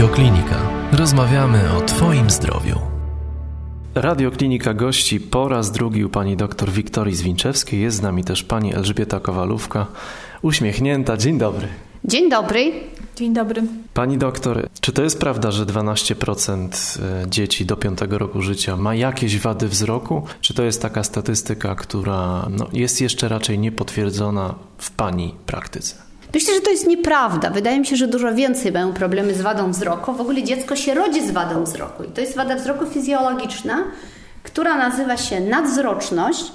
Radioklinika. Rozmawiamy o Twoim zdrowiu. Radioklinika gości po raz drugi u pani dr Wiktorii Zwinczewskiej. Jest z nami też pani Elżbieta Kowalówka, uśmiechnięta. Dzień dobry. Dzień dobry. Dzień dobry. Pani doktor, czy to jest prawda, że 12% e, dzieci do 5 roku życia ma jakieś wady wzroku? Czy to jest taka statystyka, która no, jest jeszcze raczej niepotwierdzona w Pani praktyce? Myślę, że to jest nieprawda. Wydaje mi się, że dużo więcej mają problemy z wadą wzroku. W ogóle dziecko się rodzi z wadą wzroku. I to jest wada wzroku fizjologiczna, która nazywa się nadzroczność.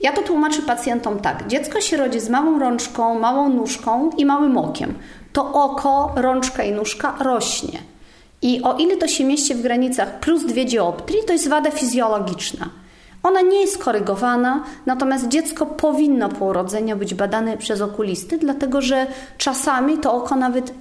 Ja to tłumaczę pacjentom tak. Dziecko się rodzi z małą rączką, małą nóżką i małym okiem. To oko, rączka i nóżka rośnie. I o ile to się mieści w granicach plus dwie dioptrii, to jest wada fizjologiczna. Ona nie jest korygowana, natomiast dziecko powinno po urodzeniu być badane przez okulisty, dlatego że czasami to oko nawet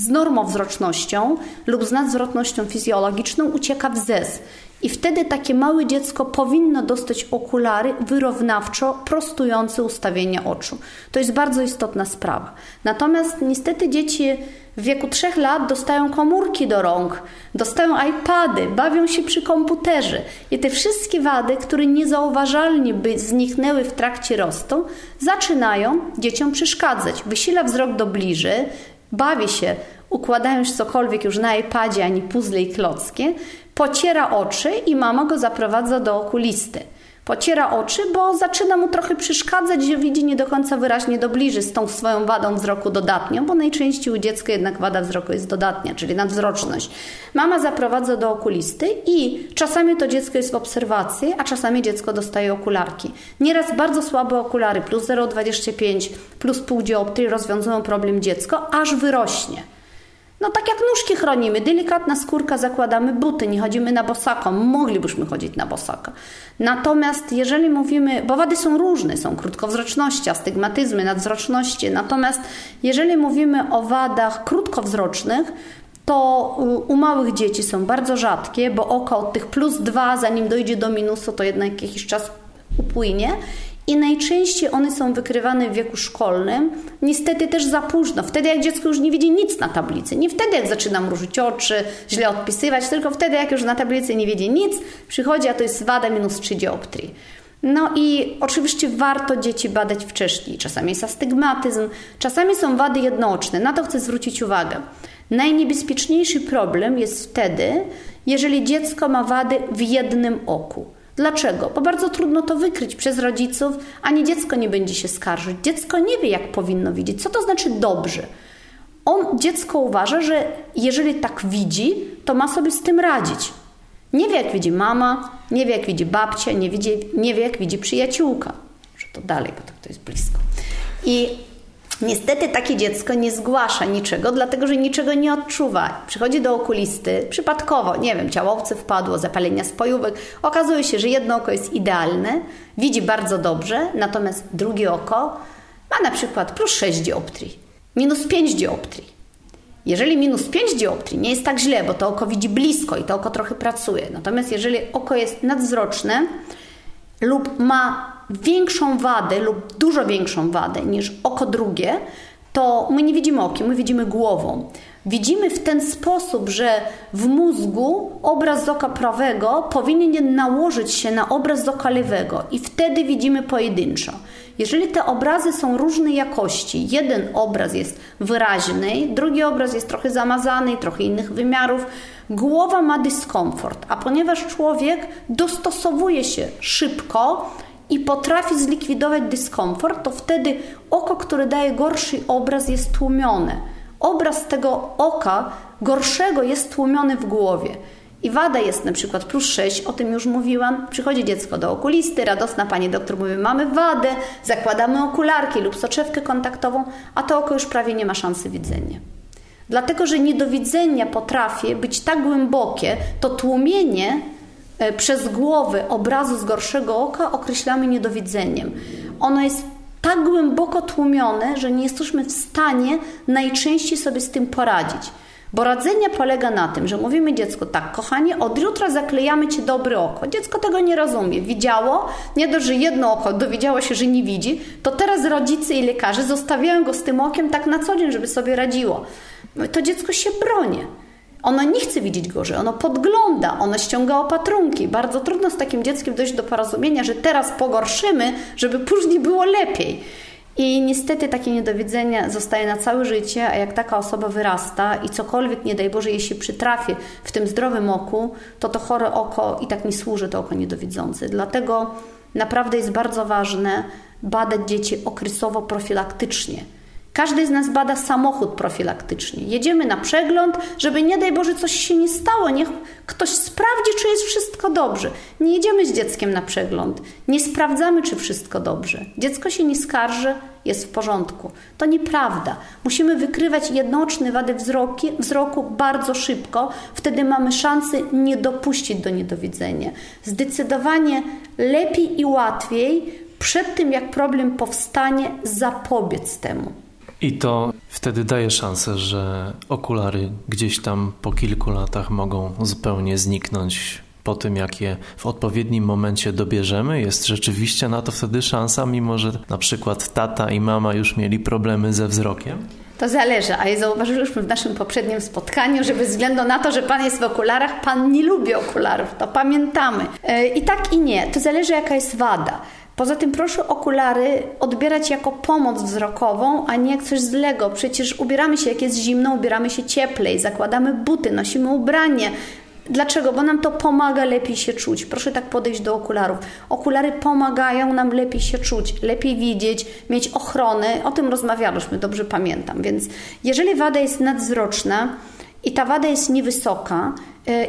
z normowzrocznością lub z nadzwrotnością fizjologiczną ucieka w zez. I wtedy takie małe dziecko powinno dostać okulary wyrównawczo prostujące ustawienie oczu. To jest bardzo istotna sprawa. Natomiast niestety dzieci w wieku 3 lat dostają komórki do rąk, dostają iPady, bawią się przy komputerze. I te wszystkie wady, które niezauważalnie by zniknęły w trakcie rostu, zaczynają dzieciom przeszkadzać. Wysila wzrok do bliży, bawi się, układając cokolwiek już na iPadzie, ani puzzle i klockie, pociera oczy i mama go zaprowadza do okulisty. Pociera oczy, bo zaczyna mu trochę przeszkadzać, że widzi nie do końca wyraźnie do bliży z tą swoją wadą wzroku dodatnią, bo najczęściej u dziecka jednak wada wzroku jest dodatnia, czyli nadwzroczność. Mama zaprowadza do okulisty i czasami to dziecko jest w obserwacji, a czasami dziecko dostaje okularki. Nieraz bardzo słabe okulary, plus 0,25, plus pół dioptrii rozwiązują problem dziecko, aż wyrośnie. No tak jak nóżki chronimy, delikatna skórka, zakładamy buty, nie chodzimy na bosaka, moglibyśmy chodzić na bosaka. Natomiast jeżeli mówimy, bo wady są różne, są krótkowzroczności, astygmatyzmy, nadzroczności, natomiast jeżeli mówimy o wadach krótkowzrocznych, to u małych dzieci są bardzo rzadkie, bo oko od tych plus dwa, zanim dojdzie do minusu, to jednak jakiś czas upłynie i najczęściej one są wykrywane w wieku szkolnym, niestety też za późno. Wtedy, jak dziecko już nie widzi nic na tablicy. Nie wtedy, jak zaczyna mrużyć oczy, źle odpisywać, tylko wtedy, jak już na tablicy nie widzi nic, przychodzi, a to jest wada minus 3 dioptrii. No i oczywiście warto dzieci badać wcześniej. Czasami jest astygmatyzm, czasami są wady jednooczne. Na to chcę zwrócić uwagę. Najniebezpieczniejszy problem jest wtedy, jeżeli dziecko ma wady w jednym oku. Dlaczego? Bo bardzo trudno to wykryć przez rodziców, ani dziecko nie będzie się skarżyć. Dziecko nie wie, jak powinno widzieć. Co to znaczy dobrze? On, dziecko uważa, że jeżeli tak widzi, to ma sobie z tym radzić. Nie wie, jak widzi mama, nie wie, jak widzi babcia, nie, widzi, nie wie, jak widzi przyjaciółka. Że to dalej, bo to, to jest blisko. I Niestety takie dziecko nie zgłasza niczego, dlatego że niczego nie odczuwa. Przychodzi do okulisty, przypadkowo, nie wiem, ciałowce wpadło, zapalenia spojówek. Okazuje się, że jedno oko jest idealne, widzi bardzo dobrze, natomiast drugie oko ma na przykład plus 6 dioptrii, minus 5 dioptrii. Jeżeli minus 5 dioptrii nie jest tak źle, bo to oko widzi blisko i to oko trochę pracuje. Natomiast jeżeli oko jest nadzwroczne lub ma większą wadę lub dużo większą wadę niż oko drugie, to my nie widzimy okiem, my widzimy głową. Widzimy w ten sposób, że w mózgu obraz z oka prawego powinien nałożyć się na obraz z oka lewego i wtedy widzimy pojedynczo. Jeżeli te obrazy są różnej jakości, jeden obraz jest wyraźny, drugi obraz jest trochę zamazany, trochę innych wymiarów, głowa ma dyskomfort, a ponieważ człowiek dostosowuje się szybko, i potrafi zlikwidować dyskomfort, to wtedy oko, które daje gorszy obraz, jest tłumione. Obraz tego oka gorszego jest tłumiony w głowie. I wada jest na przykład plus 6, o tym już mówiłam. Przychodzi dziecko do okulisty, radosna pani doktor mówi, mamy wadę, zakładamy okularki lub soczewkę kontaktową, a to oko już prawie nie ma szansy widzenia. Dlatego, że niedowidzenia potrafi być tak głębokie, to tłumienie przez głowę obrazu z gorszego oka określamy niedowidzeniem. Ono jest tak głęboko tłumione, że nie jesteśmy w stanie najczęściej sobie z tym poradzić. Bo radzenie polega na tym, że mówimy dziecku, tak, kochanie, od jutra zaklejamy ci dobre oko. Dziecko tego nie rozumie. Widziało, nie dość, że jedno oko dowiedziało się, że nie widzi, to teraz rodzice i lekarze zostawiają go z tym okiem tak na co dzień, żeby sobie radziło. To dziecko się broni. Ono nie chce widzieć gorzej, ono podgląda, ono ściąga opatrunki. Bardzo trudno z takim dzieckiem dojść do porozumienia, że teraz pogorszymy, żeby później było lepiej. I niestety takie niedowidzenie zostaje na całe życie, a jak taka osoba wyrasta i cokolwiek, nie daj Boże, jej się przytrafi w tym zdrowym oku, to to chore oko i tak nie służy to oko niedowidzące. Dlatego naprawdę jest bardzo ważne badać dzieci okresowo profilaktycznie każdy z nas bada samochód profilaktycznie. Jedziemy na przegląd, żeby nie daj Boże coś się nie stało. Niech ktoś sprawdzi, czy jest wszystko dobrze. Nie jedziemy z dzieckiem na przegląd. Nie sprawdzamy, czy wszystko dobrze. Dziecko się nie skarży, jest w porządku. To nieprawda. Musimy wykrywać jednoczne wady wzroki, wzroku bardzo szybko. Wtedy mamy szansę nie dopuścić do niedowidzenia. Zdecydowanie lepiej i łatwiej przed tym, jak problem powstanie, zapobiec temu. I to wtedy daje szansę, że okulary gdzieś tam po kilku latach mogą zupełnie zniknąć po tym, jak je w odpowiednim momencie dobierzemy. Jest rzeczywiście na to wtedy szansa, mimo że na przykład tata i mama już mieli problemy ze wzrokiem? To zależy, a zauważyliśmy w naszym poprzednim spotkaniu, że bez względu na to, że Pan jest w okularach, Pan nie lubi okularów, to pamiętamy. E, I tak i nie, to zależy jaka jest wada. Poza tym proszę okulary odbierać jako pomoc wzrokową, a nie jak coś złego. Przecież ubieramy się, jak jest zimno, ubieramy się cieplej, zakładamy buty, nosimy ubranie. Dlaczego? Bo nam to pomaga lepiej się czuć. Proszę tak podejść do okularów. Okulary pomagają nam lepiej się czuć, lepiej widzieć, mieć ochronę. O tym rozmawialiśmy, dobrze pamiętam. Więc jeżeli wada jest nadzroczna i ta wada jest niewysoka,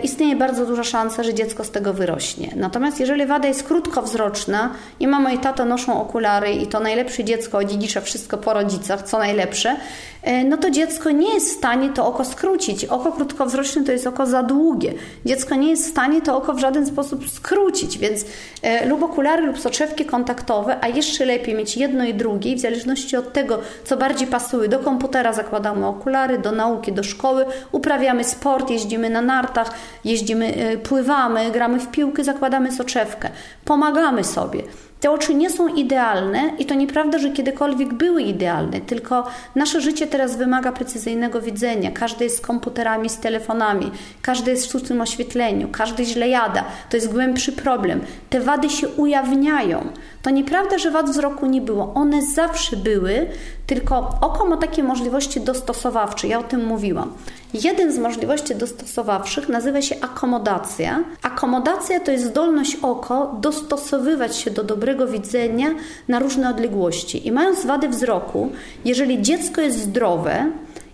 istnieje bardzo duża szansa, że dziecko z tego wyrośnie. Natomiast jeżeli wada jest krótkowzroczna i mama i tata noszą okulary i to najlepsze dziecko odziedzicza wszystko po rodzicach, co najlepsze, e, no to dziecko nie jest w stanie to oko skrócić. Oko krótkowzroczne to jest oko za długie. Dziecko nie jest w stanie to oko w żaden sposób skrócić, więc e, lub okulary, lub soczewki kontaktowe, a jeszcze lepiej mieć jedno i drugie, w zależności od tego, co bardziej pasuje. Do komputera zakładamy okulary, do nauki, do szkoły, uprawiamy sport, jeździmy na nartach, jeździmy, y, pływamy, gramy w piłkę, zakładamy soczewkę, pomagamy sobie. Te oczy nie są idealne i to nieprawda, że kiedykolwiek były idealne, tylko nasze życie teraz wymaga precyzyjnego widzenia. Każdy jest z komputerami, z telefonami, każdy jest w sztucznym oświetleniu, każdy źle jada. To jest głębszy problem. Te wady się ujawniają. To nieprawda, że wad wzroku nie było. One zawsze były, tylko oko ma takie możliwości dostosowawcze. Ja o tym mówiłam. Jeden z możliwości dostosowawczych nazywa się akomodacja. Akomodacja to jest zdolność oko dostosowywać się do dobrego widzenia na różne odległości. I mając wady wzroku, jeżeli dziecko jest zdrowe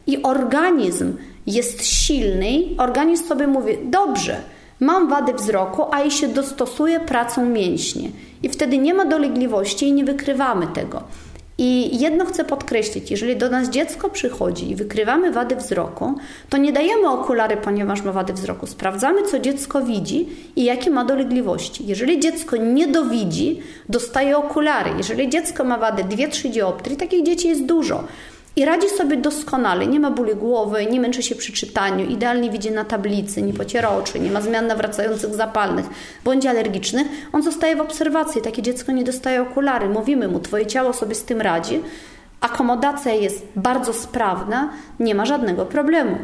i organizm jest silny, organizm sobie mówi: Dobrze, mam wady wzroku, a i się dostosuje pracą mięśnie. I wtedy nie ma dolegliwości i nie wykrywamy tego. I jedno chcę podkreślić, jeżeli do nas dziecko przychodzi i wykrywamy wady wzroku, to nie dajemy okulary, ponieważ ma wady wzroku. Sprawdzamy, co dziecko widzi i jakie ma dolegliwości. Jeżeli dziecko nie dowidzi, dostaje okulary. Jeżeli dziecko ma wady 2-3 dioptrii, takich dzieci jest dużo i radzi sobie doskonale. Nie ma bóli głowy, nie męczy się przy czytaniu, idealnie widzi na tablicy, nie pociera oczy, nie ma zmian nawracających zapalnych bądź alergicznych. On zostaje w obserwacji. Takie dziecko nie dostaje okulary. Mówimy mu, twoje ciało sobie z tym radzi. Akomodacja jest bardzo sprawna, nie ma żadnego problemu.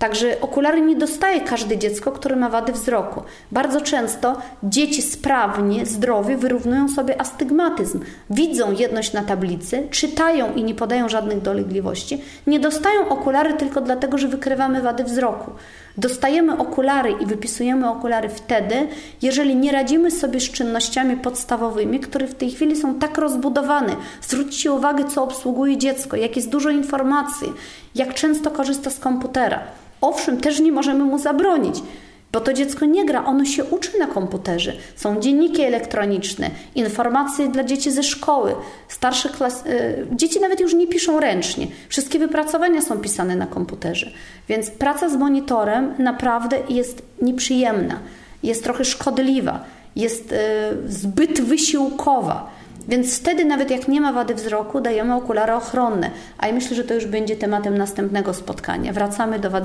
Także okulary nie dostaje każde dziecko, które ma wady wzroku. Bardzo często dzieci sprawnie, zdrowie wyrównują sobie astygmatyzm. Widzą jedność na tablicy, czytają i nie podają żadnych dolegliwości. Nie dostają okulary tylko dlatego, że wykrywamy wady wzroku. Dostajemy okulary i wypisujemy okulary wtedy, jeżeli nie radzimy sobie z czynnościami podstawowymi, które w tej chwili są tak rozbudowane. Zwróćcie uwagę, co obsługuje dziecko, jak jest dużo informacji, jak często korzysta z komputera. Owszem, też nie możemy mu zabronić, bo to dziecko nie gra, ono się uczy na komputerze. Są dzienniki elektroniczne, informacje dla dzieci ze szkoły, starsze klas. Y, dzieci nawet już nie piszą ręcznie. Wszystkie wypracowania są pisane na komputerze. Więc praca z monitorem naprawdę jest nieprzyjemna, jest trochę szkodliwa, jest y, zbyt wysiłkowa. Więc wtedy nawet jak nie ma wady wzroku, dajemy okulary ochronne. A ja myślę, że to już będzie tematem następnego spotkania. Wracamy do wad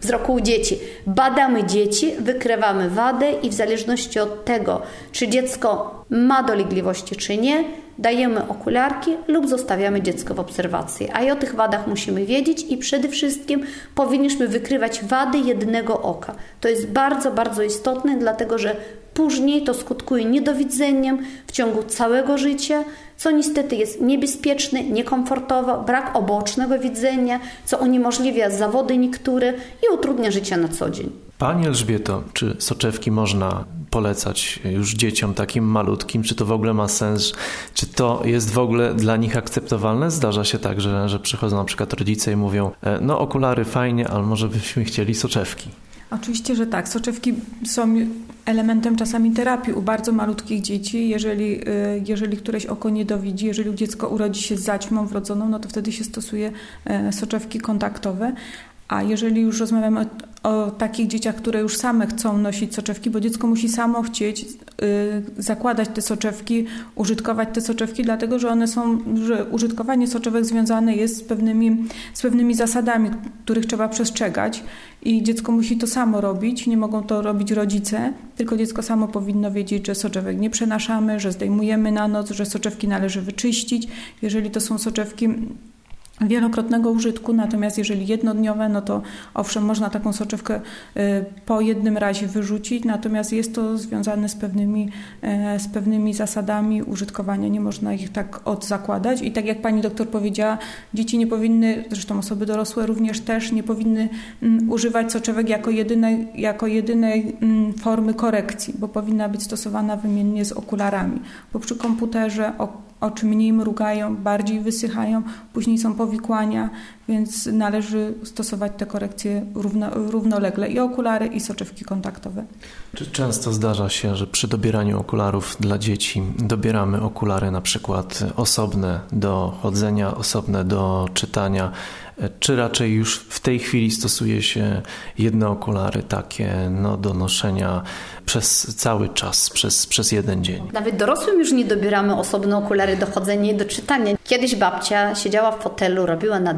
wzroku u dzieci. Badamy dzieci, wykrywamy wadę i w zależności od tego, czy dziecko ma dolegliwości, czy nie, dajemy okularki lub zostawiamy dziecko w obserwacji. A i o tych wadach musimy wiedzieć i przede wszystkim powinniśmy wykrywać wady jednego oka. To jest bardzo, bardzo istotne, dlatego że później to skutkuje niedowidzeniem w ciągu całego życia, co niestety jest niebezpieczne, niekomfortowe, brak obocznego widzenia, co uniemożliwia zawody niektóre i utrudnia życie na co dzień. Pani Elżbieto, czy soczewki można polecać już dzieciom takim malutkim? Czy to w ogóle ma sens? Czy to jest w ogóle dla nich akceptowalne? Zdarza się tak, że, że przychodzą na przykład rodzice i mówią: e, No, okulary fajnie, ale może byśmy chcieli soczewki. Oczywiście, że tak. Soczewki są elementem czasami terapii u bardzo malutkich dzieci. Jeżeli, y, jeżeli któreś oko nie dowidzi, jeżeli dziecko urodzi się z zaćmą wrodzoną, no to wtedy się stosuje e, soczewki kontaktowe. A jeżeli już rozmawiamy o, o, takich dzieciach, które już same chcą nosić soczewki, bo dziecko musi samo chcieć y, zakładać te soczewki, użytkować te soczewki, dlatego że one są, że użytkowanie soczewek związane jest z pewnymi, z pewnymi zasadami, których trzeba przestrzegać i dziecko musi to samo robić, nie mogą to robić rodzice, tylko dziecko samo powinno wiedzieć, że soczewek nie przenaszamy, że zdejmujemy na noc, że soczewki należy wyczyścić. Jeżeli to są soczewki wielokrotnego użytku, natomiast jeżeli jednodniowe, no to owszem, można taką soczewkę y, po jednym razie wyrzucić, natomiast jest to związane z pewnymi, e, z pewnymi zasadami użytkowania, nie można ich tak odzakładać. I tak jak pani doktor powiedziała, dzieci nie powinny, zresztą osoby dorosłe również też nie powinny mm, używać soczewek jako jedynej, jako jedynej mm, formy korekcji, bo powinna być stosowana wymiennie z okularami, bo przy komputerze oczy mniej mrugają, bardziej wysychają, później są powikłania, więc należy stosować te korekcje równo, równolegle i okulary, i soczewki kontaktowe. Czy często zdarza się, że przy dobieraniu okularów dla dzieci dobieramy okulary na przykład osobne do chodzenia, osobne do czytania, czy raczej już w tej chwili stosuje się jedne okulary takie no, do noszenia przez cały czas, przez, przez jeden dzień? Nawet dorosłym już nie dobieramy osobne okulary do chodzenia i do czytania. Kiedyś babcia siedziała w fotelu, robiła na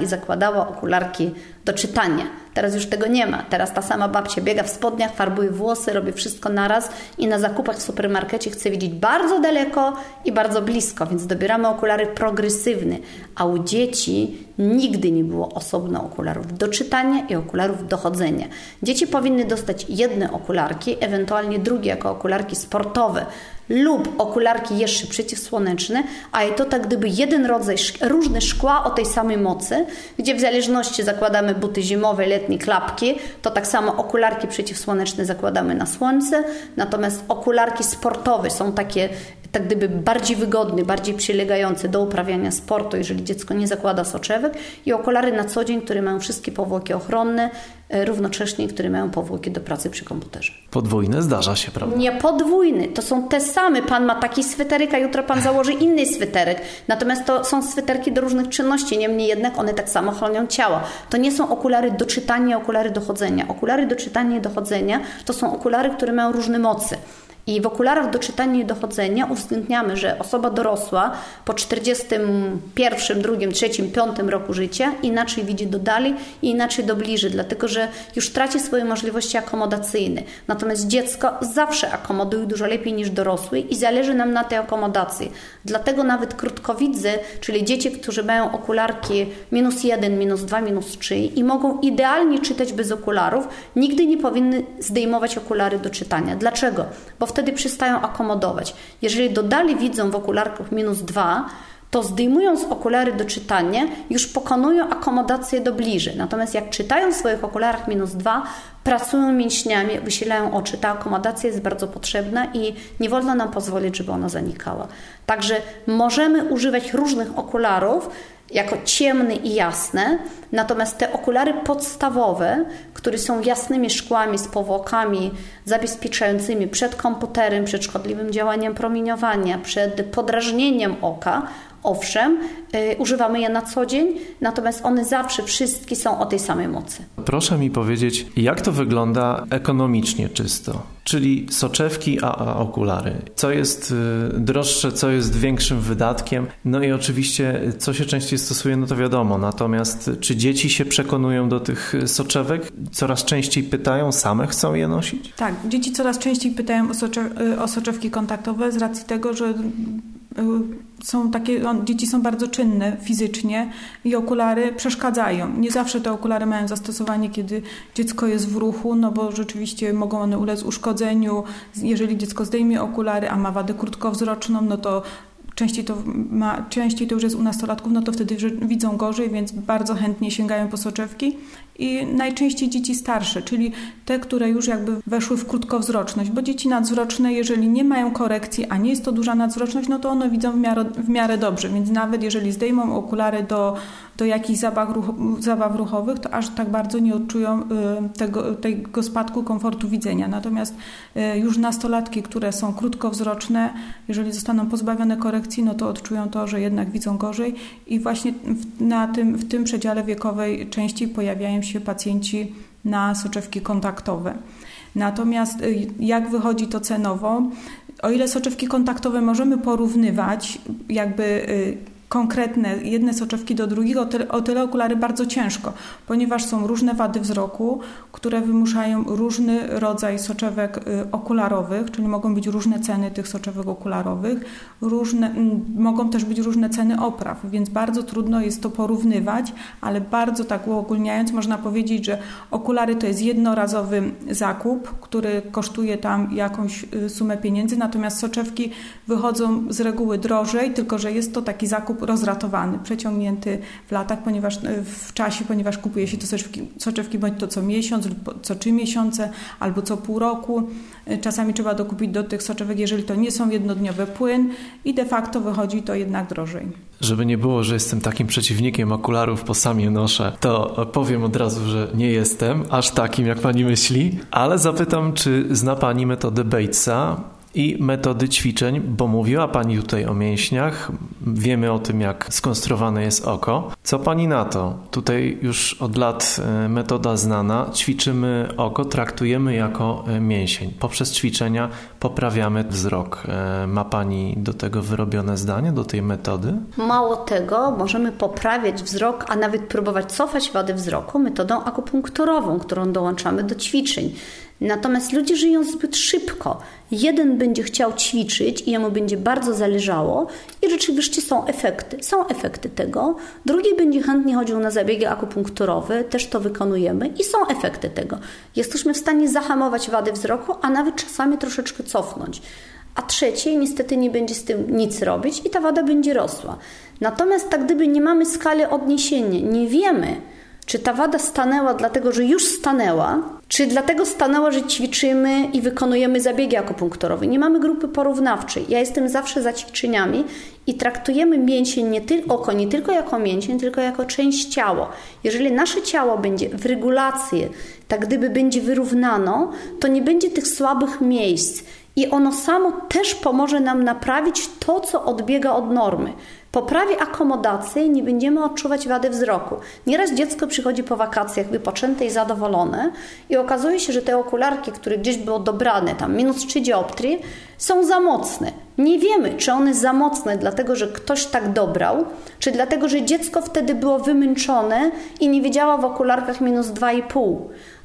i zakładała okularki do czytania. Teraz już tego nie ma. Teraz ta sama babcia biega w spodniach, farbuje włosy, robi wszystko naraz i na zakupach w supermarkecie chce widzieć bardzo daleko i bardzo blisko, więc dobieramy okulary progresywne. A u dzieci nigdy nie było osobno okularów do czytania i okularów do chodzenia. Dzieci powinny dostać jedne okularki, ewentualnie drugie jako okularki sportowe, lub okularki jeszcze przeciwsłoneczne, a to tak gdyby jeden rodzaj różne szkła o tej samej mocy, gdzie w zależności zakładamy buty zimowe, letnie, klapki, to tak samo okularki przeciwsłoneczne zakładamy na słońce, natomiast okularki sportowe są takie tak gdyby bardziej wygodny, bardziej przylegający do uprawiania sportu, jeżeli dziecko nie zakłada soczewek i okulary na co dzień, które mają wszystkie powłoki ochronne, e, równocześnie, które mają powłoki do pracy przy komputerze. Podwójne zdarza się, prawda? Nie podwójny, to są te same. Pan ma taki sweterek, a jutro pan założy inny sweterek. Natomiast to są sweterki do różnych czynności, niemniej jednak one tak samo chronią ciało. To nie są okulary do czytania, okulary do chodzenia. Okulary do czytania i do chodzenia to są okulary, które mają różne mocy. I w okularach do czytania i dochodzenia uwzględniamy, że osoba dorosła po 41, 2, 3, 5 roku życia inaczej widzi do dali i inaczej do bliżej, dlatego że już traci swoje możliwości akomodacyjne. Natomiast dziecko zawsze akomoduje dużo lepiej niż dorosły i zależy nam na tej akomodacji. Dlatego nawet krótkowidzy, czyli dzieci, którzy mają okularki minus 1, minus 2, minus 3 i mogą idealnie czytać bez okularów, nigdy nie powinny zdejmować okulary do czytania. Dlaczego? Bo wtedy przestają akomodować. Jeżeli dodali widzą w okularkach minus 2, to zdejmując okulary do czytania, już pokonują akomodację do bliżej. Natomiast jak czytają w swoich okularach minus 2, pracują mięśniami, wysilają oczy. Ta akomodacja jest bardzo potrzebna i nie wolno nam pozwolić, żeby ona zanikała. Także możemy używać różnych okularów, jako ciemny i jasne, natomiast te okulary podstawowe, które są jasnymi szkłami z powłokami zabezpieczającymi przed komputerem, przed szkodliwym działaniem promieniowania, przed podrażnieniem oka, Owszem, y, używamy je na co dzień, natomiast one zawsze wszystkie są o tej samej mocy. Proszę mi powiedzieć, jak to wygląda ekonomicznie czysto? Czyli soczewki, a, a okulary. Co jest y, droższe, co jest większym wydatkiem? No i oczywiście, co się częściej stosuje, no to wiadomo. Natomiast czy dzieci się przekonują do tych soczewek? Coraz częściej pytają, same chcą je nosić? Tak, dzieci coraz częściej pytają o, soczew o soczewki kontaktowe z racji tego, że są takie, dzieci są bardzo czynne fizycznie i okulary przeszkadzają. Nie zawsze te okulary mają zastosowanie, kiedy dziecko jest w ruchu, no bo rzeczywiście mogą one ulec uszkodzeniu. Jeżeli dziecko zdejmie okulary, a ma wadę krótkowzroczną, no to częściej to, ma, częściej to już jest u nastolatków, no to wtedy widzą gorzej, więc bardzo chętnie sięgają po soczewki. I najczęściej dzieci starsze, czyli te, które już jakby weszły w krótkowzroczność, bo dzieci nadzwroczne, jeżeli nie mają korekcji, a nie jest to duża nadzwroczność, no to one widzą w miarę, w miarę dobrze, więc nawet jeżeli zdejmą okulary do, do jakichś zabaw, zabaw ruchowych, to aż tak bardzo nie odczują y, tego, tego spadku komfortu widzenia. Natomiast y, już nastolatki, które są krótkowzroczne, jeżeli zostaną pozbawione korekcji, no to odczują to, że jednak widzą gorzej i właśnie w, na tym, w tym przedziale wiekowej częściej pojawiają się pacjenci na soczewki kontaktowe. Natomiast y, jak wychodzi to cenowo? O ile soczewki kontaktowe możemy porównywać, jakby konkretne, jedne soczewki do drugiego, o tyle okulary bardzo ciężko, ponieważ są różne wady wzroku, które wymuszają różny rodzaj soczewek y, okularowych, czyli mogą być różne ceny tych soczewek okularowych, różne, mogą też być różne ceny opraw, więc bardzo trudno jest to porównywać, ale bardzo tak uogólniając można powiedzieć, że okulary to jest jednorazowy zakup, który kosztuje tam jakąś y, sumę pieniędzy, natomiast soczewki wychodzą z reguły drożej, tylko że jest to taki zakup rozratowany, przeciągnięty w latach, ponieważ e, w czasie, ponieważ kupuje się to soczewki, soczewki bądź to co miesiąc lub co trzy miesiące albo co pół roku. E, czasami trzeba dokupić do tych soczewek, jeżeli to nie są jednodniowe płyn i de facto wychodzi to jednak drożej. Żeby nie było, że jestem takim przeciwnikiem okularów, bo sam je noszę, to powiem od razu, że nie jestem aż takim, jak pani myśli, ale zapytam, czy zna pani metodę Batesa, i metody ćwiczeń, bo mówiła Pani tutaj o mięśniach, wiemy o tym, jak skonstruowane jest oko. Co Pani na to? Tutaj już od lat e, metoda znana. Ćwiczymy oko, traktujemy jako e, mięsień. Poprzez ćwiczenia poprawiamy wzrok. E, ma Pani do tego wyrobione zdanie, do tej metody? Mało tego, możemy poprawiać wzrok, a nawet próbować cofać wady wzroku metodą akupunkturową, którą dołączamy do ćwiczeń. Natomiast ludzie żyją zbyt szybko. Jeden będzie chciał ćwiczyć i jemu będzie bardzo zależało i rzeczywiście są efekty. Są efekty tego. Drugi będzie chętnie chodził na zabiegi akupunkturowe, też to wykonujemy i są efekty tego. Jesteśmy w stanie zahamować wady wzroku, a nawet czasami troszeczkę cofnąć. A trzeci niestety nie będzie z tym nic robić i ta wada będzie rosła. Natomiast tak gdyby nie mamy skali odniesienia, nie wiemy, czy ta wada stanęła dlatego, że już stanęła, czy dlatego stanęła, że ćwiczymy i wykonujemy zabiegi akupunkturowe? Nie mamy grupy porównawczej. Ja jestem zawsze za ćwiczeniami i traktujemy mięsień, nie tylko oko, nie tylko jako mięsień, tylko jako część ciała. Jeżeli nasze ciało będzie w regulacji, tak gdyby będzie wyrównano, to nie będzie tych słabych miejsc. I ono samo też pomoże nam naprawić to, co odbiega od normy poprawi akomodację nie będziemy odczuwać wady wzroku. Nieraz dziecko przychodzi po wakacjach wypoczęte i zadowolone i okazuje się, że te okularki, które gdzieś były dobrane, tam minus 3 dioptrii, są za mocne. Nie wiemy, czy one za mocne, dlatego że ktoś tak dobrał, czy dlatego, że dziecko wtedy było wymęczone i nie widziała w okularkach minus 2,5.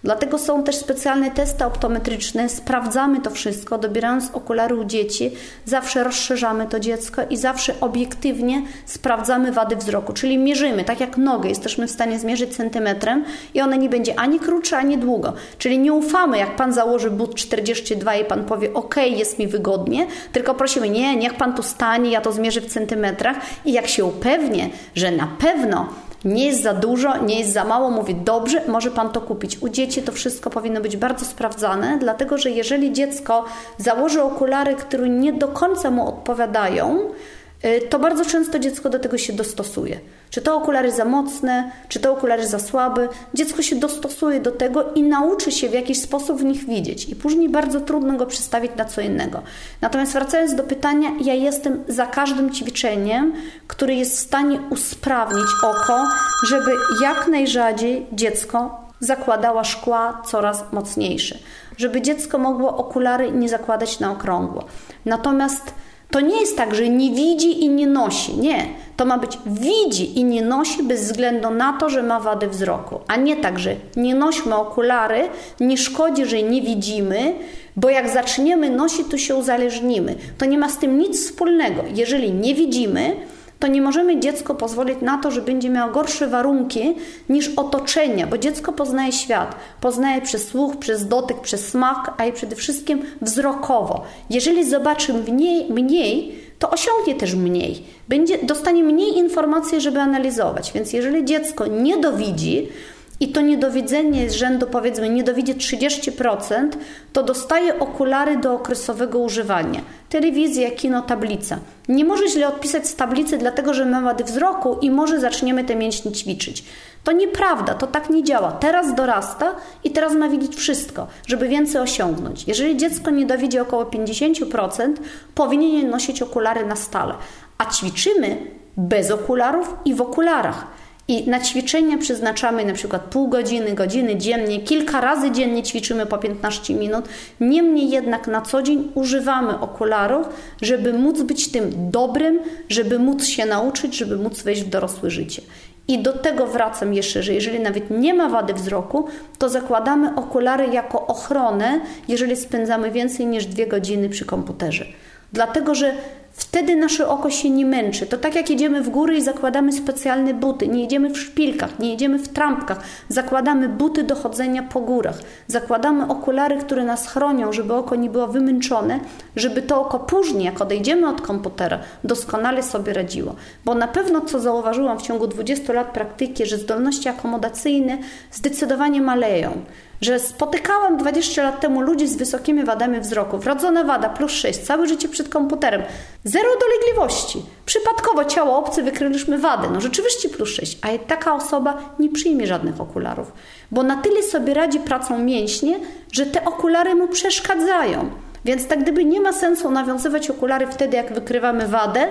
Dlatego są też specjalne testy optometryczne, sprawdzamy to wszystko, dobierając okulary u dzieci, zawsze rozszerzamy to dziecko i zawsze obiektywnie sprawdzamy wady wzroku, czyli mierzymy, tak jak nogę, jesteśmy w stanie zmierzyć centymetrem i ona nie będzie ani krótsza, ani długo. Czyli nie ufamy, jak Pan założy but 42 i Pan powie, ok, jest mi wygodnie, tylko prosimy, nie, niech Pan tu stanie, ja to zmierzę w centymetrach i jak się upewnię, że na pewno nie jest za dużo, nie jest za mało, mówi dobrze, może Pan to kupić. U dzieci to wszystko powinno być bardzo sprawdzane, dlatego że jeżeli dziecko założy okulary, które nie do końca mu odpowiadają, Y, to bardzo często dziecko do tego się dostosuje. Czy to okulary za mocne, czy to okulary za słabe, dziecko się dostosuje do tego i nauczy się w jakiś sposób w nich widzieć. I później bardzo trudno go przestawić na co innego. Natomiast wracając do pytania, ja jestem za każdym ćwiczeniem, który jest w stanie usprawnić oko, żeby jak najrzadziej dziecko zakładała szkła coraz mocniejsze. Żeby dziecko mogło okulary nie zakładać na okrągło. Natomiast to nie jest tak, że nie widzi i nie nosi. Nie. To ma być widzi i nie nosi bez względu na to, że ma wady wzroku. A nie tak, że nie nośmy okulary, nie szkodzi, że nie widzimy, Bo jak zaczniemy nosić, to się uzależnimy. To nie ma z tym nic wspólnego. Jeżeli nie widzimy, to nie możemy dziecko pozwolić na to, że będzie miało gorsze warunki niż otoczenie, bo dziecko poznaje świat. Poznaje przez słuch, przez dotyk, przez smak, a i przede wszystkim wzrokowo. Jeżeli zobaczy mniej, mniej to osiągnie też mniej. Będzie, dostanie mniej informacji, żeby analizować. Więc jeżeli dziecko nie dowidzi, i to niedowidzenie z rzędu powiedzmy niedowidzi 30%, to dostaje okulary do okresowego używania. Telewizja, kino, tablica. Nie może źle odpisać z tablicy, dlatego że ma wady wzroku i może zaczniemy te mięśnie ćwiczyć. To nieprawda, to tak nie działa. Teraz dorasta i teraz ma widzieć wszystko, żeby więcej osiągnąć. Jeżeli dziecko nie dowidzi około 50%, powinien nosić okulary na stale. A ćwiczymy bez okularów i w okularach. I na ćwiczenia przeznaczamy na przykład pół godziny, godziny dziennie, kilka razy dziennie ćwiczymy po 15 minut. Niemniej jednak na co dzień używamy okularów, żeby móc być tym dobrym, żeby móc się nauczyć, żeby móc wejść w dorosłe życie. I do tego wracam jeszcze, że jeżeli nawet nie ma wady wzroku, to zakładamy okulary jako ochronę, jeżeli spędzamy więcej niż dwie godziny przy komputerze. Dlatego, że Wtedy nasze oko się nie męczy. To tak jak jedziemy w góry i zakładamy specjalne buty. Nie jedziemy w szpilkach, nie jedziemy w trampkach. Zakładamy buty do chodzenia po górach. Zakładamy okulary, które nas chronią, żeby oko nie było wymęczone, żeby to oko później, jak odejdziemy od komputera, doskonale sobie radziło. Bo na pewno, co zauważyłam w ciągu 20 lat praktyki, że zdolności akomodacyjne zdecydowanie maleją że spotykałam 20 lat temu ludzi z wysokimi wadami wzroku. Wrodzona wada plus 6, całe życie przed komputerem. Zero dolegliwości. Przypadkowo ciało obce wykryliśmy wadę. No rzeczywiście plus 6, a taka osoba nie przyjmie żadnych okularów, bo na tyle sobie radzi pracą mięśnie, że te okulary mu przeszkadzają. Więc tak gdyby nie ma sensu nawiązywać okulary wtedy, jak wykrywamy wadę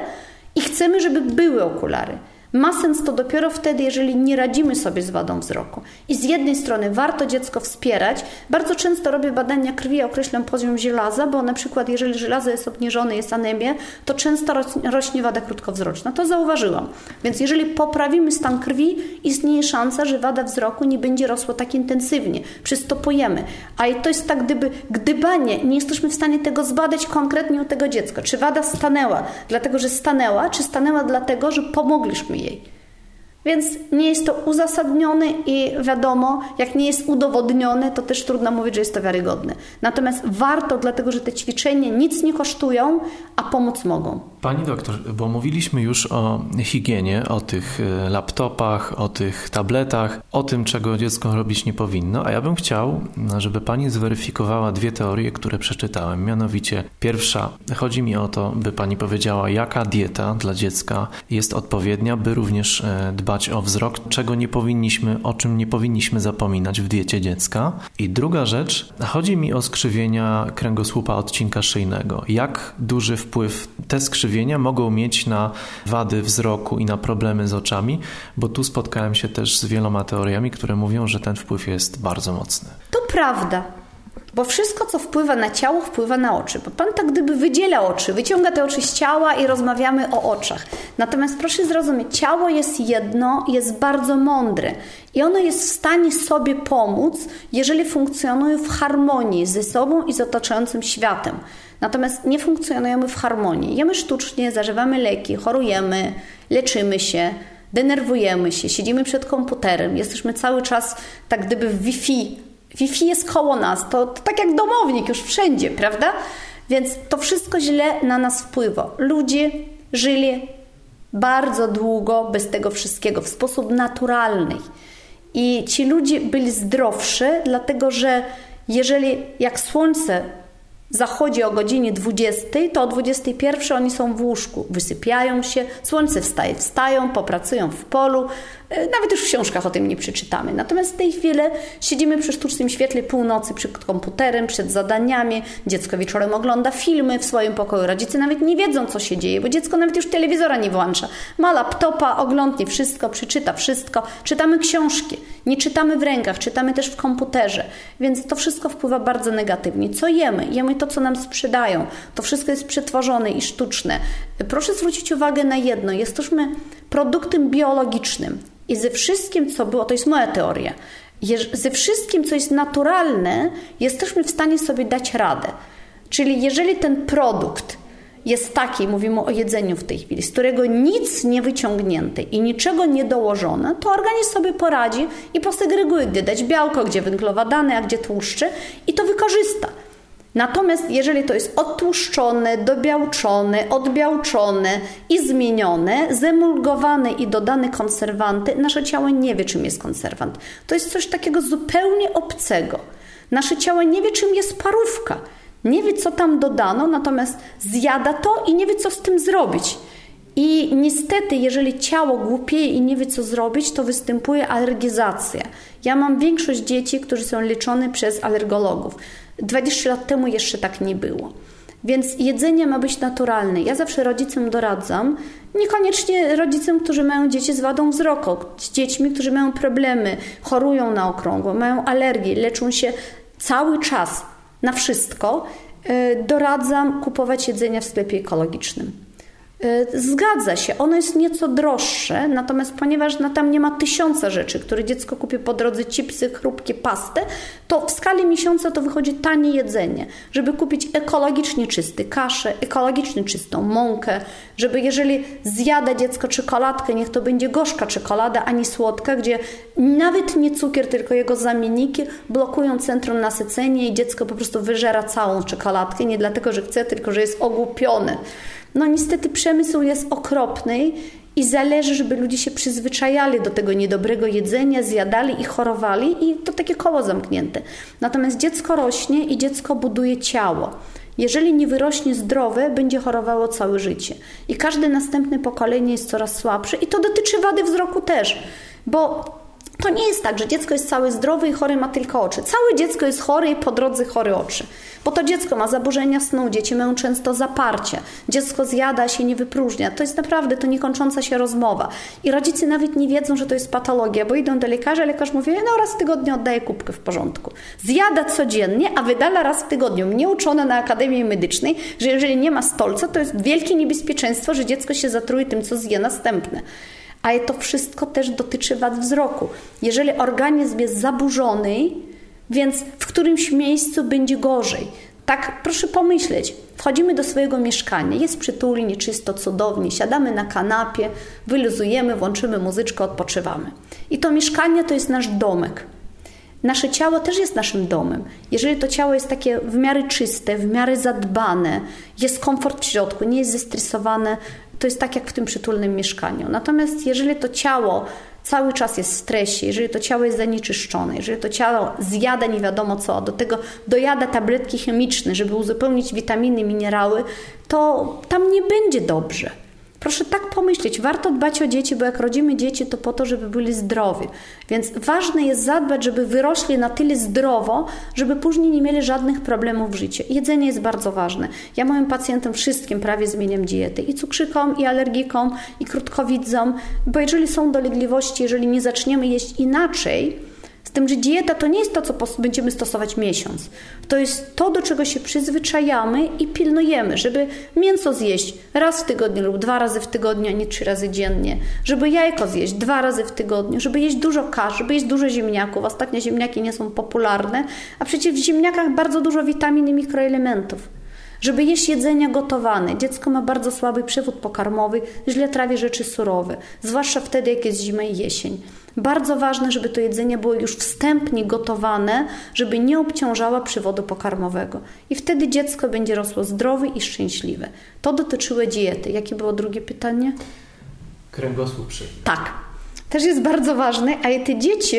i chcemy, żeby były okulary. Ma sens to dopiero wtedy, jeżeli nie radzimy sobie z wadą wzroku. I z jednej strony warto dziecko wspierać. Bardzo często robię badania krwi i określam poziom żelaza, bo na przykład jeżeli żelazo jest obniżone, jest anemia, to często rośnie wada krótkowzroczna. To zauważyłam. Więc jeżeli poprawimy stan krwi, istnieje szansa, że wada wzroku nie będzie rosła tak intensywnie. Przystopujemy. A to jest tak gdyby gdybanie. Nie jesteśmy w stanie tego zbadać konkretnie u tego dziecka. Czy wada stanęła dlatego, że stanęła, czy stanęła dlatego, że pomogliśmy jej. Więc nie jest to uzasadnione i wiadomo, jak nie jest udowodnione, to też trudno mówić, że jest to wiarygodne. Natomiast warto, dlatego że te ćwiczenia nic nie kosztują, a pomóc mogą. Pani doktor, bo mówiliśmy już o higienie, o tych e, laptopach, o tych tabletach, o tym, czego dziecko robić nie powinno, a ja bym chciał, żeby pani zweryfikowała dwie teorie, które przeczytałem. Mianowicie, pierwsza, chodzi mi o to, by pani powiedziała, jaka dieta dla dziecka jest odpowiednia, by również e, dbać o wzrok, czego nie powinniśmy, o czym nie powinniśmy zapominać w diecie dziecka. I druga rzecz, chodzi mi o skrzywienia kręgosłupa odcinka szyjnego. Jak duży wpływ te skrzywienia mogą mieć na wady wzroku i na problemy z oczami, bo tu spotkałem się też z wieloma teoriami, które mówią, że ten wpływ jest bardzo mocny. To prawda. Bo wszystko, co wpływa na ciało, wpływa na oczy. Bo Pan tak gdyby wydziela oczy, wyciąga te oczy z ciała i rozmawiamy o oczach. Natomiast proszę zrozumieć, ciało jest jedno, jest bardzo mądre i ono jest w stanie sobie pomóc, jeżeli funkcjonuje w harmonii ze sobą i z otaczającym światem. Natomiast nie funkcjonujemy w harmonii. Jemy sztucznie, zażywamy leki, chorujemy, leczymy się, denerwujemy się, siedzimy przed komputerem, jesteśmy cały czas tak gdyby w Wi-Fi. Wi-Fi jest koło nas, to, to tak jak domownik już wszędzie, prawda? Więc to wszystko źle na nas wpływa. Ludzie żyli bardzo długo bez tego wszystkiego, w sposób naturalny. I ci ludzie byli zdrowszy, dlatego że jeżeli jak słońce zachodzi o godzinie 20, to o 21 oni są w łóżku, wysypiają się, słońce wstaje, wstają, popracują w polu, nawet już w książkach o tym nie przeczytamy. Natomiast w tej chwili siedzimy przy sztucznym świetle północy przed komputerem, przed zadaniami. Dziecko wieczorem ogląda filmy w swoim pokoju. Rodzice nawet nie wiedzą, co się dzieje, bo dziecko nawet już telewizora nie włącza. Ma laptopa, oglądnie wszystko, przeczyta wszystko. Czytamy książki. Nie czytamy w rękach, czytamy też w komputerze. Więc to wszystko wpływa bardzo negatywnie. Co jemy? Jemy to, co nam sprzedają. To wszystko jest przetworzone i sztuczne. Proszę zwrócić uwagę na jedno. Jesteśmy produktem biologicznym. I ze wszystkim, co było, to jest moja teoria, ze wszystkim, co jest naturalne, jesteśmy w stanie sobie dać radę. Czyli jeżeli ten produkt jest taki, mówimy o jedzeniu w tej chwili, z którego nic nie wyciągnięte i niczego nie dołożone, to organizm sobie poradzi i posegreguje, gdzie dać białko, gdzie węglowodany, a gdzie tłuszcze i to wykorzysta. Natomiast jeżeli to jest odtłuszczone, dobiałczone, odbiałczone i zmienione, zemulgowane i dodane konserwanty, nasze ciało nie wie, czym jest konserwant. To jest coś takiego zupełnie obcego. Nasze ciało nie wie, czym jest parówka. Nie wie, co tam dodano, natomiast zjada to i nie wie, co z tym zrobić. I niestety, jeżeli ciało głupieje i nie wie, co zrobić, to występuje alergizacja. Ja mam większość dzieci, którzy są leczone przez alergologów. 20 lat temu jeszcze tak nie było. Więc jedzenie ma być naturalne. Ja zawsze rodzicom doradzam, niekoniecznie rodzicom, którzy mają dzieci z wadą wzroku, z dziećmi, którzy mają problemy, chorują na okrągło, mają alergie, leczą się cały czas na wszystko, y, doradzam kupować jedzenie w sklepie ekologicznym. Y, zgadza się, ono jest nieco droższe, natomiast ponieważ na tam nie ma tysiąca rzeczy, które dziecko kupi po drodze, chipsy, chrupkie, pastę, to w skali miesiąca to wychodzi tanie jedzenie. Żeby kupić ekologicznie czysty kaszę, ekologicznie czystą mąkę, żeby jeżeli zjada dziecko czekoladkę, niech to będzie gorzka czekolada, a nie słodka, gdzie nawet nie cukier, tylko jego zamienniki blokują centrum nasycenia i dziecko po prostu wyżera całą czekoladkę, nie dlatego, że chce, tylko że jest ogłupione. No niestety przemysł jest okropny i zależy, żeby ludzie się przyzwyczajali do tego niedobrego jedzenia, zjadali i chorowali i to takie koło zamknięte. Natomiast dziecko rośnie i dziecko buduje ciało. Jeżeli nie wyrośnie zdrowe, będzie chorowało całe życie. I każde następne pokolenie jest coraz słabsze i to dotyczy wady wzroku też, bo to nie jest tak, że dziecko jest całe zdrowe i chory ma tylko oczy. Całe dziecko jest chore i po drodze chore oczy. Bo to dziecko ma zaburzenia snu, dzieci mają często zaparcie, dziecko zjada się, nie wypróżnia. To jest naprawdę to niekończąca się rozmowa. I rodzice nawet nie wiedzą, że to jest patologia, bo idą do lekarza, lekarz mówi, no raz w tygodniu oddaje kubkę w porządku. Zjada codziennie, a wydala raz w tygodniu. Mnie uczono na Akademii Medycznej, że jeżeli nie ma stolca, to jest wielkie niebezpieczeństwo, że dziecko się zatruje tym, co zje następne ale to wszystko też dotyczy wad wzroku. Jeżeli organizm jest zaburzony, więc w którymś miejscu będzie gorzej. Tak, proszę pomyśleć. Wchodzimy do swojego mieszkania, jest przytulnie, czysto, cudownie, siadamy na kanapie, wyluzujemy, włączymy muzyczkę, odpoczywamy. I to mieszkanie to jest nasz domek. Nasze ciało też jest naszym domem. Jeżeli to ciało jest takie w miarę czyste, w miarę zadbane, jest komfort w środku, nie jest zestresowane, to jest tak jak w tym przytulnym mieszkaniu. Natomiast jeżeli to ciało cały czas jest w stresie, jeżeli to ciało jest zanieczyszczone, jeżeli to ciało zjada nie wiadomo co, do tego dojada tabletki chemiczne, żeby uzupełnić witaminy, minerały, to tam nie będzie dobrze. Proszę tak pomyśleć, warto dbać o dzieci, bo jak rodzimy dzieci, to po to, żeby byli zdrowi. Więc ważne jest zadbać, żeby wyrośli na tyle zdrowo, żeby później nie mieli żadnych problemów w życiu. Jedzenie jest bardzo ważne. Ja moim pacjentom wszystkim prawie zmieniam dietę. I cukrzykom, i alergikom, i krótkowidzom, bo jeżeli są dolegliwości, jeżeli nie zaczniemy jeść inaczej, tym, że dieta to nie jest to, co będziemy stosować miesiąc. To jest to, do czego się przyzwyczajamy i pilnujemy, żeby mięso zjeść raz w tygodniu lub dwa razy w tygodniu, a nie trzy razy dziennie. Żeby jajko zjeść dwa razy w tygodniu, żeby jeść dużo kasz, żeby jeść dużo ziemniaków. Ostatnio ziemniaki nie są popularne, a przecież w ziemniakach bardzo dużo witamin i mikroelementów żeby jeść jedzenia gotowane. Dziecko ma bardzo słaby przewód pokarmowy, źle trawi rzeczy surowe, zwłaszcza wtedy, jak jest zima i jesień. Bardzo ważne, żeby to jedzenie było już wstępnie gotowane, żeby nie obciążała przewodu pokarmowego. I wtedy dziecko będzie rosło zdrowe i szczęśliwe. To dotyczyło diety. Jakie było drugie pytanie? Kręgosłup krzywy. Tak. Też jest bardzo ważne, a te dzieci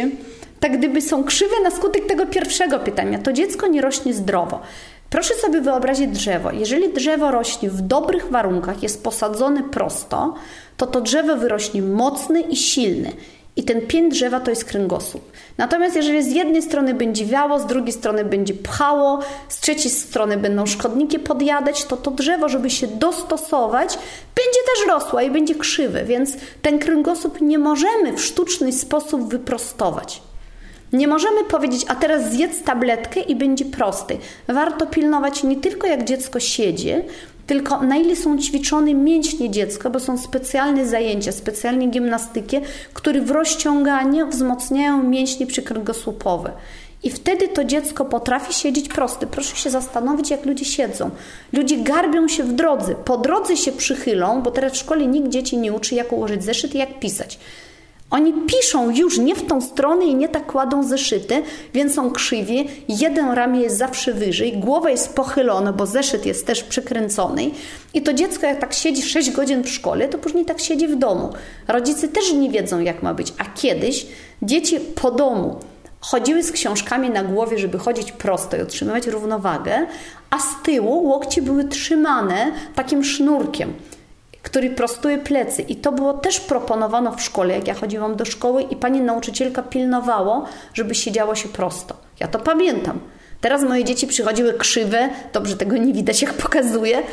tak gdyby są krzywe na skutek tego pierwszego pytania. To dziecko nie rośnie zdrowo. Proszę sobie wyobrazić drzewo. Jeżeli drzewo rośnie w dobrych warunkach, jest posadzone prosto, to to drzewo wyrośnie mocne i silne. I ten pień drzewa to jest kręgosłup. Natomiast jeżeli z jednej strony będzie wiało, z drugiej strony będzie pchało, z trzeciej strony będą szkodniki podjadać, to to drzewo, żeby się dostosować, będzie też rosło i będzie krzywe. Więc ten kręgosłup nie możemy w sztuczny sposób wyprostować. Nie możemy powiedzieć, a teraz zjedz tabletkę i będzie prosty. Warto pilnować nie tylko jak dziecko siedzi, tylko na ile są ćwiczone mięśnie dziecka, bo są specjalne zajęcia, specjalne gimnastyki, które w rozciąganiu wzmacniają mięśnie przykręgosłupowe. I wtedy to dziecko potrafi siedzieć proste. Proszę się zastanowić, jak ludzie siedzą. Ludzie garbią się w drodze, po drodze się przychylą, bo teraz w szkole nikt dzieci nie uczy, jak ułożyć zeszyt i jak pisać. Oni piszą już nie w tą stronę i nie tak kładą zeszyty, więc są krzywi. Jeden ramię jest zawsze wyżej, głowa jest pochylona, bo zeszyt jest też przykręcony. I to dziecko, jak tak siedzi 6 godzin w szkole, to później tak siedzi w domu. Rodzice też nie wiedzą, jak ma być. A kiedyś dzieci po domu chodziły z książkami na głowie, żeby chodzić prosto i utrzymywać równowagę, a z tyłu łokcie były trzymane takim sznurkiem który prostuje plecy. I to było też proponowano w szkole, jak ja chodziłam do szkoły i pani nauczycielka pilnowało, żeby siedziało się prosto. Ja to pamiętam. Teraz moje dzieci przychodziły krzywe, dobrze tego nie widać, jak pokazuję,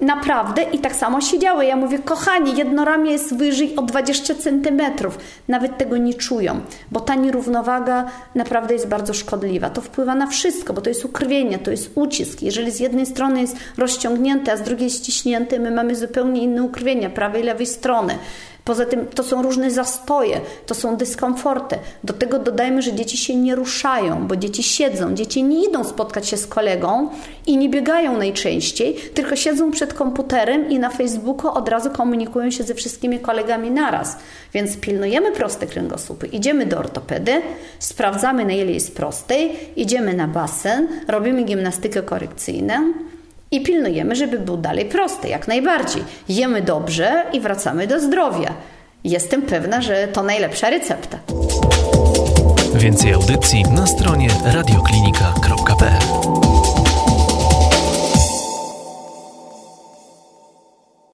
Naprawdę i tak samo siedziały. Ja mówię, kochani, jedno ramię jest wyżej o 20 centymetrów. Nawet tego nie czują, bo ta nierównowaga naprawdę jest bardzo szkodliwa. To wpływa na wszystko, bo to jest ukrwienie, to jest ucisk. Jeżeli z jednej strony jest rozciągnięte, a z drugiej ściśnięte, my mamy zupełnie inne ukrwienia prawej i lewej strony. Poza tym to są różne zastoje, to są dyskomforty. Do tego dodajmy, że dzieci się nie ruszają, bo dzieci siedzą. Dzieci nie idą spotkać się z kolegą i nie biegają najczęściej, tylko siedzą przed komputerem i na Facebooku od razu komunikują się ze wszystkimi kolegami naraz. Więc pilnujemy proste kręgosłupy. Idziemy do ortopedy, sprawdzamy na ile jest prostej, idziemy na basen, robimy gimnastykę korekcyjną, i pilnujemy, żeby był dalej prosty, jak najbardziej. Jemy dobrze i wracamy do zdrowia. Jestem pewna, że to najlepsza recepta. Więcej audycji na stronie radioklinika.pl